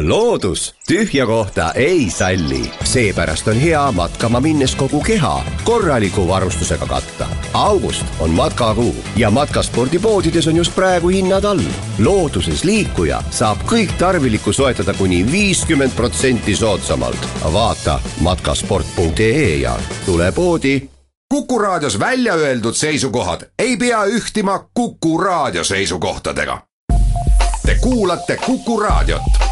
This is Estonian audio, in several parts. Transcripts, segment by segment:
loodus tühja kohta ei salli, seepärast on hea matkama minnes kogu keha korraliku varustusega katta. august on matkakuu ja matkaspordipoodides on just praegu hinnad all. looduses liikuja saab kõik tarvilikku soetada kuni viiskümmend protsenti soodsamalt. vaata matkasport.ee ja tule poodi. kuku raadios välja öeldud seisukohad ei pea ühtima Kuku raadio seisukohtadega. Te kuulate Kuku raadiot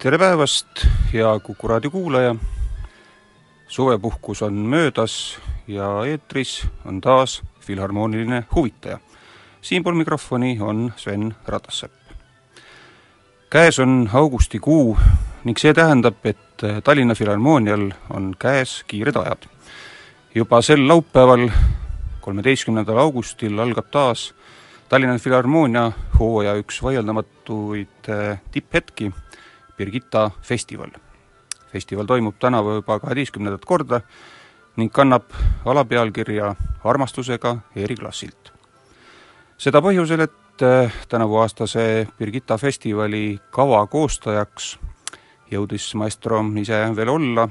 tere päevast, hea Kuku raadio kuulaja! suvepuhkus on möödas ja eetris on taas Filharmooniline huvitaja. siinpool mikrofoni on Sven Ratassepp. käes on augustikuu ning see tähendab, et Tallinna Filharmoonial on käes kiired ajad. juba sel laupäeval, kolmeteistkümnendal augustil algab taas Tallinna Filharmoonia hooaja üks vaieldamatuid eh, tipphetki Birgitta festival. festival toimub tänavu juba kaheteistkümnendat korda ning kannab alapealkirja Armastusega eriklassilt. seda põhjusel, et äh, tänavuaastase Birgitta festivali kava koostajaks jõudis maestro ise veel olla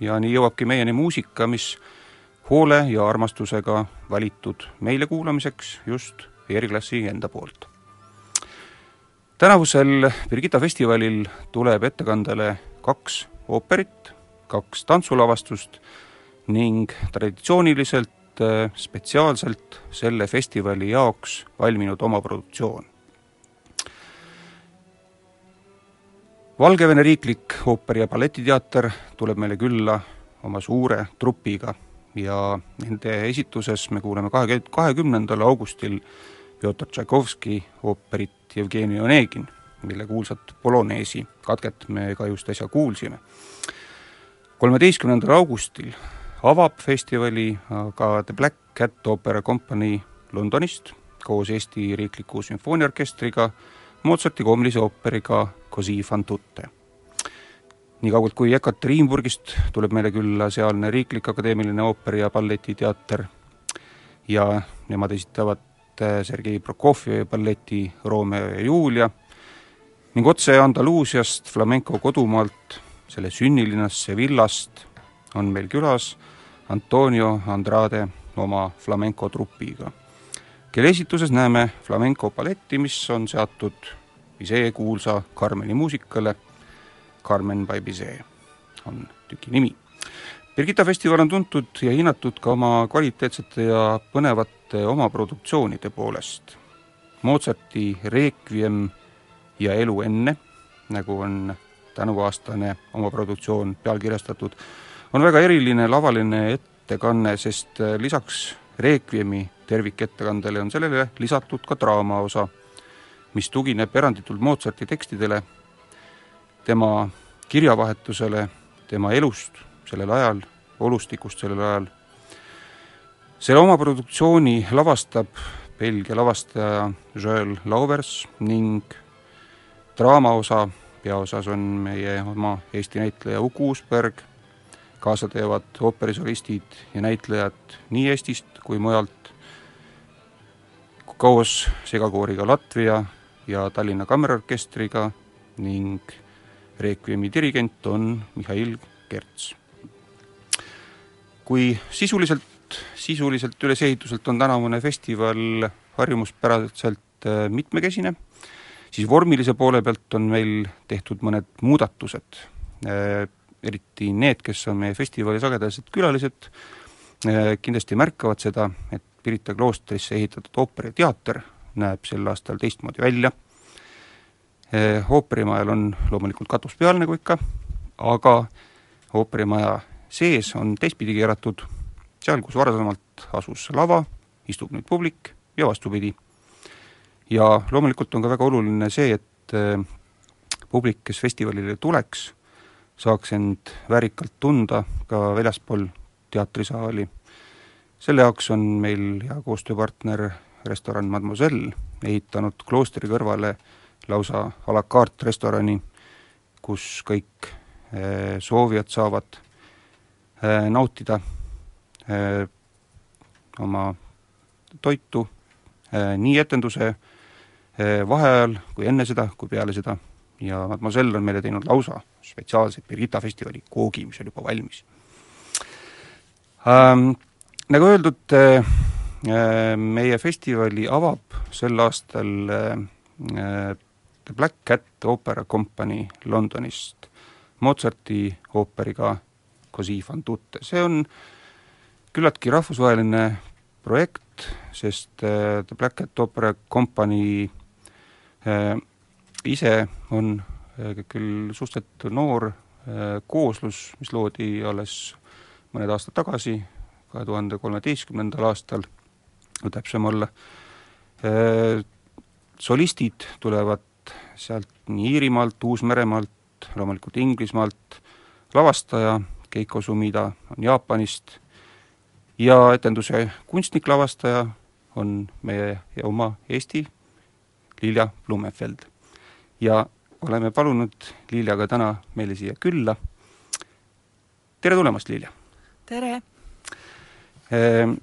ja nii jõuabki meieni muusika, mis hoole ja armastusega valitud meile kuulamiseks just eriklassi enda poolt tänavusel Birgitta festivalil tuleb ettekandele kaks ooperit, kaks tantsulavastust ning traditsiooniliselt äh, spetsiaalselt selle festivali jaoks valminud oma produktsioon. Valgevene Riiklik Ooperi- ja Balletiteater tuleb meile külla oma suure trupiga ja nende esituses me kuuleme kahe, kahekümnendal augustil Pjotor Tšaikovski ooperit Jevgeni Onegin, mille kuulsat Poloneesi katket me ka just äsja kuulsime. kolmeteistkümnendal augustil avab festivali aga The Black Cat Opera Company Londonist koos Eesti Riikliku Sümfooniaorkestriga Mozarti koomilise ooperiga Così fan tutte. nii kaugelt kui Ekaterinburgist tuleb meile külla sealne Riiklik Akadeemiline Ooperi- ja Balletiteater ja nemad esitavad ette Sergei Prokofjevi balleti Romeo ja Julia ning otse Andaluusiast, flamenco kodumaalt, selle sünnilinnast Sevillast on meil külas Antonio Andrade oma flamenco trupiga, kelle esituses näeme flamenco balletti, mis on seatud Bizet kuulsa Carmeni muusikale, Carmen by Bizet on tüki nimi Birgitta festival on tuntud ja hinnatud ka oma kvaliteetsete ja põnevate omaproduktsioonide poolest. Mozarti Requiem ja Elu enne, nagu on tänavuaastane omaproduktsioon pealkirjastatud, on väga eriline lavaline ettekanne, sest lisaks Requiemi tervikettekandele on sellele lisatud ka draamaosa, mis tugineb eranditult Mozarti tekstidele, tema kirjavahetusele, tema elust sellel ajal, olustikust sellel ajal. selle oma produktsiooni lavastab Belgia lavastaja Joel Lauvers ning draamaosa peaosas on meie oma Eesti näitleja Uku Uusberg, kaasa teevad ooperisolistid ja näitlejad nii Eestist kui mujalt. koos segakooriga Latvia ja Tallinna Kammerorkestriga ning Requiemi dirigent on Mihhail Kerts. Kui sisuliselt, sisuliselt ülesehituselt on tänavune festival harjumuspäraselt äh, mitmekesine, siis vormilise poole pealt on meil tehtud mõned muudatused, äh, eriti need, kes on meie festivali sagedased külalised, äh, kindlasti märkavad seda, et Pirita kloostrisse ehitatud ooperiteater näeb sel aastal teistmoodi välja, ooperimajal on loomulikult katus peal, nagu ikka, aga ooperimaja sees on teistpidi keeratud, seal, kus varasemalt asus lava, istub nüüd publik ja vastupidi. ja loomulikult on ka väga oluline see, et äh, publik, kes festivalile tuleks, saaks end väärikalt tunda ka väljaspool teatrisaali. selle jaoks on meil hea koostööpartner restoran Mademoiselle ehitanud kloostri kõrvale lausa a la carte restorani, kus kõik äh, soovijad saavad nautida oma toitu Äh, nii etenduse äh, vaheajal kui enne seda, kui peale seda ja Mademoiselle on meile teinud lausa spetsiaalse Birgitta festivali koogi, mis on juba valmis ähm,. Nagu öeldud äh,, meie festivali avab sel aastal äh, The Black Cat Opera Company Londonist Mozarti ooperiga Così fan tutte, see on küllaltki rahvusvaheline projekt, sest äh, The Black Cat Opera Company äh, ise on äh, küll suhteliselt noor kooslus, mis loodi alles mõned aastad tagasi, kahe tuhande kolmeteistkümnendal aastal, kui täpsem olla, solistid tulevad sealt nii Iirimaalt, Uus-Meremaalt, loomulikult Inglismaalt, lavastaja Keiko Sumida on Jaapanist ja etenduse kunstnik-lavastaja on meie oma Eesti Lilja Blumefeld. ja oleme palunud Liljaga täna meile siia külla. tere tulemast, Lilja! tere! Ehm,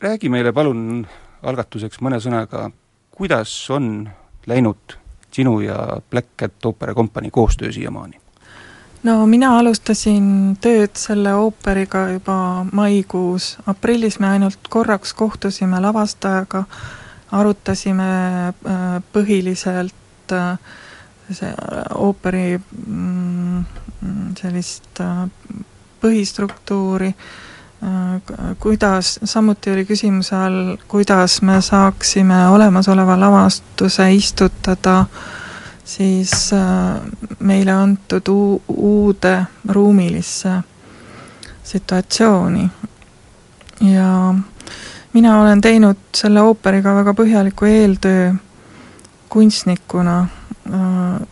räägi meile palun algatuseks mõne sõnaga, kuidas on läinud sinu ja Black Cat Opera Company koostöö siiamaani? No mina alustasin tööd selle ooperiga juba maikuus, aprillis me ainult korraks kohtusime lavastajaga, arutasime äh, põhiliselt äh, see äh, ooperi mm, sellist põhistruktuuri, kuidas, samuti oli küsimuse all, kuidas me saaksime olemasoleva lavastuse istutada äh, siis äh, meile antud uu-, uude ruumilisse situatsiooni. ja mina olen teinud selle ooperiga väga põhjaliku eeltöö kunstnikuna. Äh,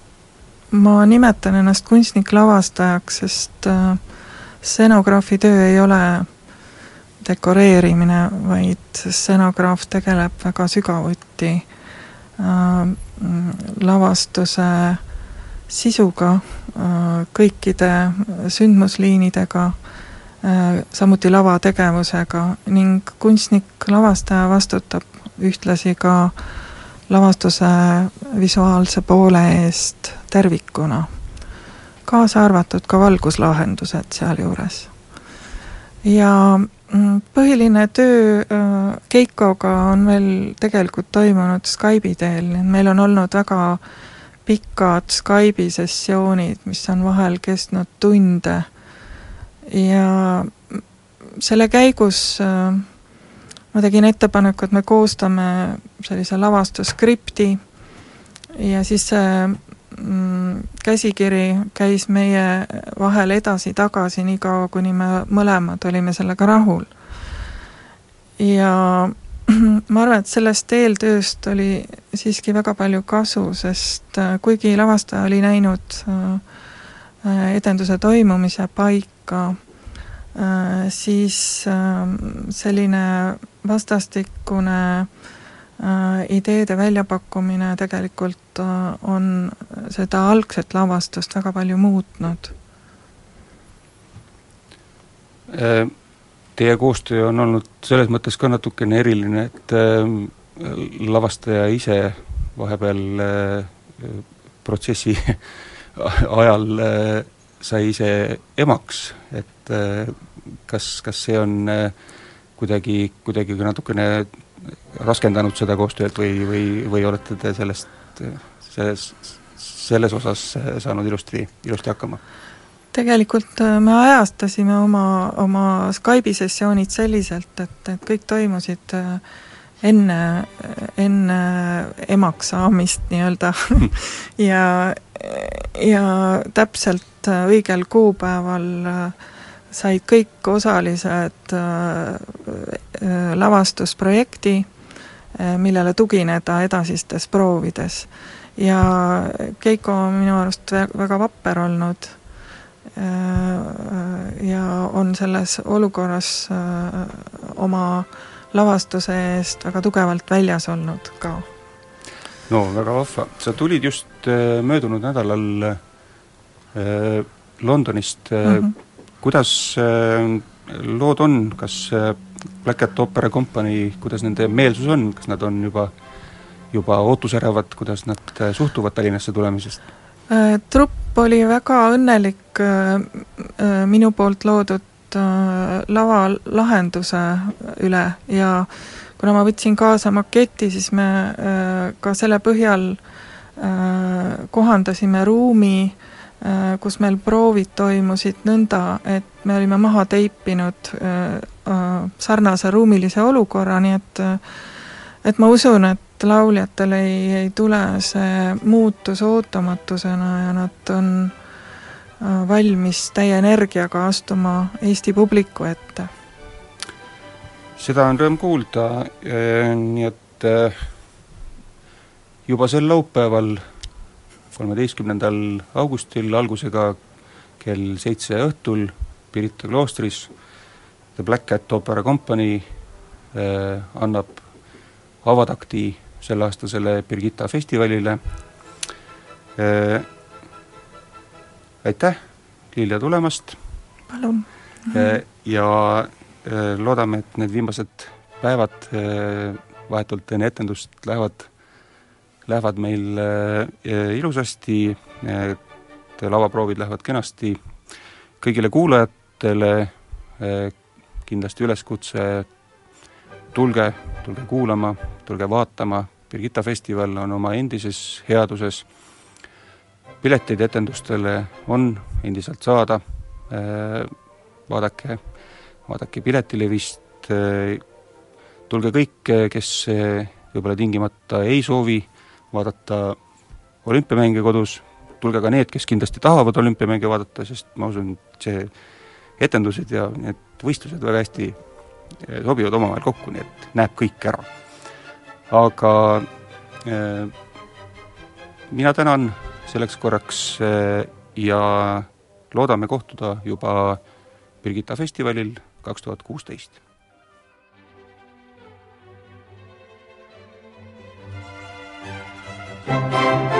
ma nimetan ennast kunstnik-lavastajaks, sest äh, stsenograafi töö ei ole dekoreerimine, vaid stseноgraaf tegeleb väga sügavuti lavastuse sisuga, äh, kõikide sündmusliinidega, äh, samuti lavategevusega ning kunstnik-lavastaja vastutab ühtlasi ka lavastuse visuaalse poole eest tervikuna, kaasa arvatud ka valguslahendused sealjuures. ja põhiline töö äh, Keikoga on meil tegelikult toimunud Skype'i teel, nii et meil on olnud väga pikad Skype'i sessioonid, mis on vahel kestnud tunde. Ja selle käigus äh, ma tegin ettepaneku, et me koostame sellise lavastuskripti ja siis see Mm, käsikiri käis meie vahel edasi-tagasi nii kaua, kuni me mõlemad olime sellega rahul. ja ma arvan, et sellest eeltööst oli siiski väga palju kasu, sest äh, kuigi lavastaja oli näinud äh, edenduse toimumise paika, äh, siis selline vastastikune ideede väljapakkumine tegelikult on seda algset lavastust väga palju muutnud. Teie koostöö on olnud selles mõttes ka natukene eriline, et lavastaja ise vahepeal protsessi ajal sai ise emaks, et kas, kas see on kuidagi, kuidagi natukene raskendanud seda koostööd või, või, või olete te sellest, selles, selles osas saanud ilusti, ilusti hakkama? tegelikult äh, me ajastasime oma, oma Skype'i sessioonid selliselt, et, et kõik toimusid äh, enne, enne emaks saamist nii-öelda ja, ja täpselt äh, õigel kuupäeval said kõik osalised lavastusprojekti, millele tugineda edasistes proovides. ja Keiko on minu arust väga vapper olnud Äh, ja on selles olukorras äh, oma lavastuse eest väga tugevalt väljas olnud ka. no väga vahva, sa tulid just äh, möödunud nädalal Londonist mm, -hmm. kuidas lood on, kas Black Cat Opera Company, kuidas nende meelsus on, kas nad on juba, juba ootusärevad, kuidas nad suhtuvad Tallinnasse tulemisest? Äh, trupp oli väga õnnelik äh, äh, minu poolt loodud lavalahenduse üle ja kuna ma võtsin kaasa maketi, siis me ka selle põhjal kohandasime ruumi, kus meil proovid toimusid nõnda, et me olime maha teipinud sarnase ruumilise olukorra, nii et et ma usun, et lauljatel ei, ei tule see muutus ootamatusena ja nad on äh, valmis täie energiaga astuma Eesti publiku ette. seda on rõõm kuulda, äh, nii et äh, juba sel laupäeval, kolmeteistkümnendal augustil algusega kell seitse õhtul Pirita kloostris The Black Cat Opera Company annab avatakti selleaastasele Birgitta festivalile äh,. aitäh, Lilja, tulemast! palun! Äh, ja äh, loodame, et need viimased päevad äh, vahetult enne etendust lähevad, lähevad meil äh, ilusasti, et lavaproovid lähevad kenasti, kõigile kuulajatele kindlasti üleskutse, tulge, tulge kuulama, tulge vaatama, Birgitta festival on oma endises headuses, pileteid etendustele on endiselt saada, vaadake, vaadake Piletilevist, tulge kõik, kes võib-olla tingimata ei soovi vaadata olümpiamänge kodus, tulge ka need, kes kindlasti tahavad olümpiamänge vaadata, sest ma usun, et see etendused ja need võistlused väga hästi sobivad omavahel kokku, nii et näeb kõik ära. Aga äh, mina tänan selleks korraks äh, ja loodame kohtuda juba Birgitta festivalil kaks tuhat kuusteist Tallinna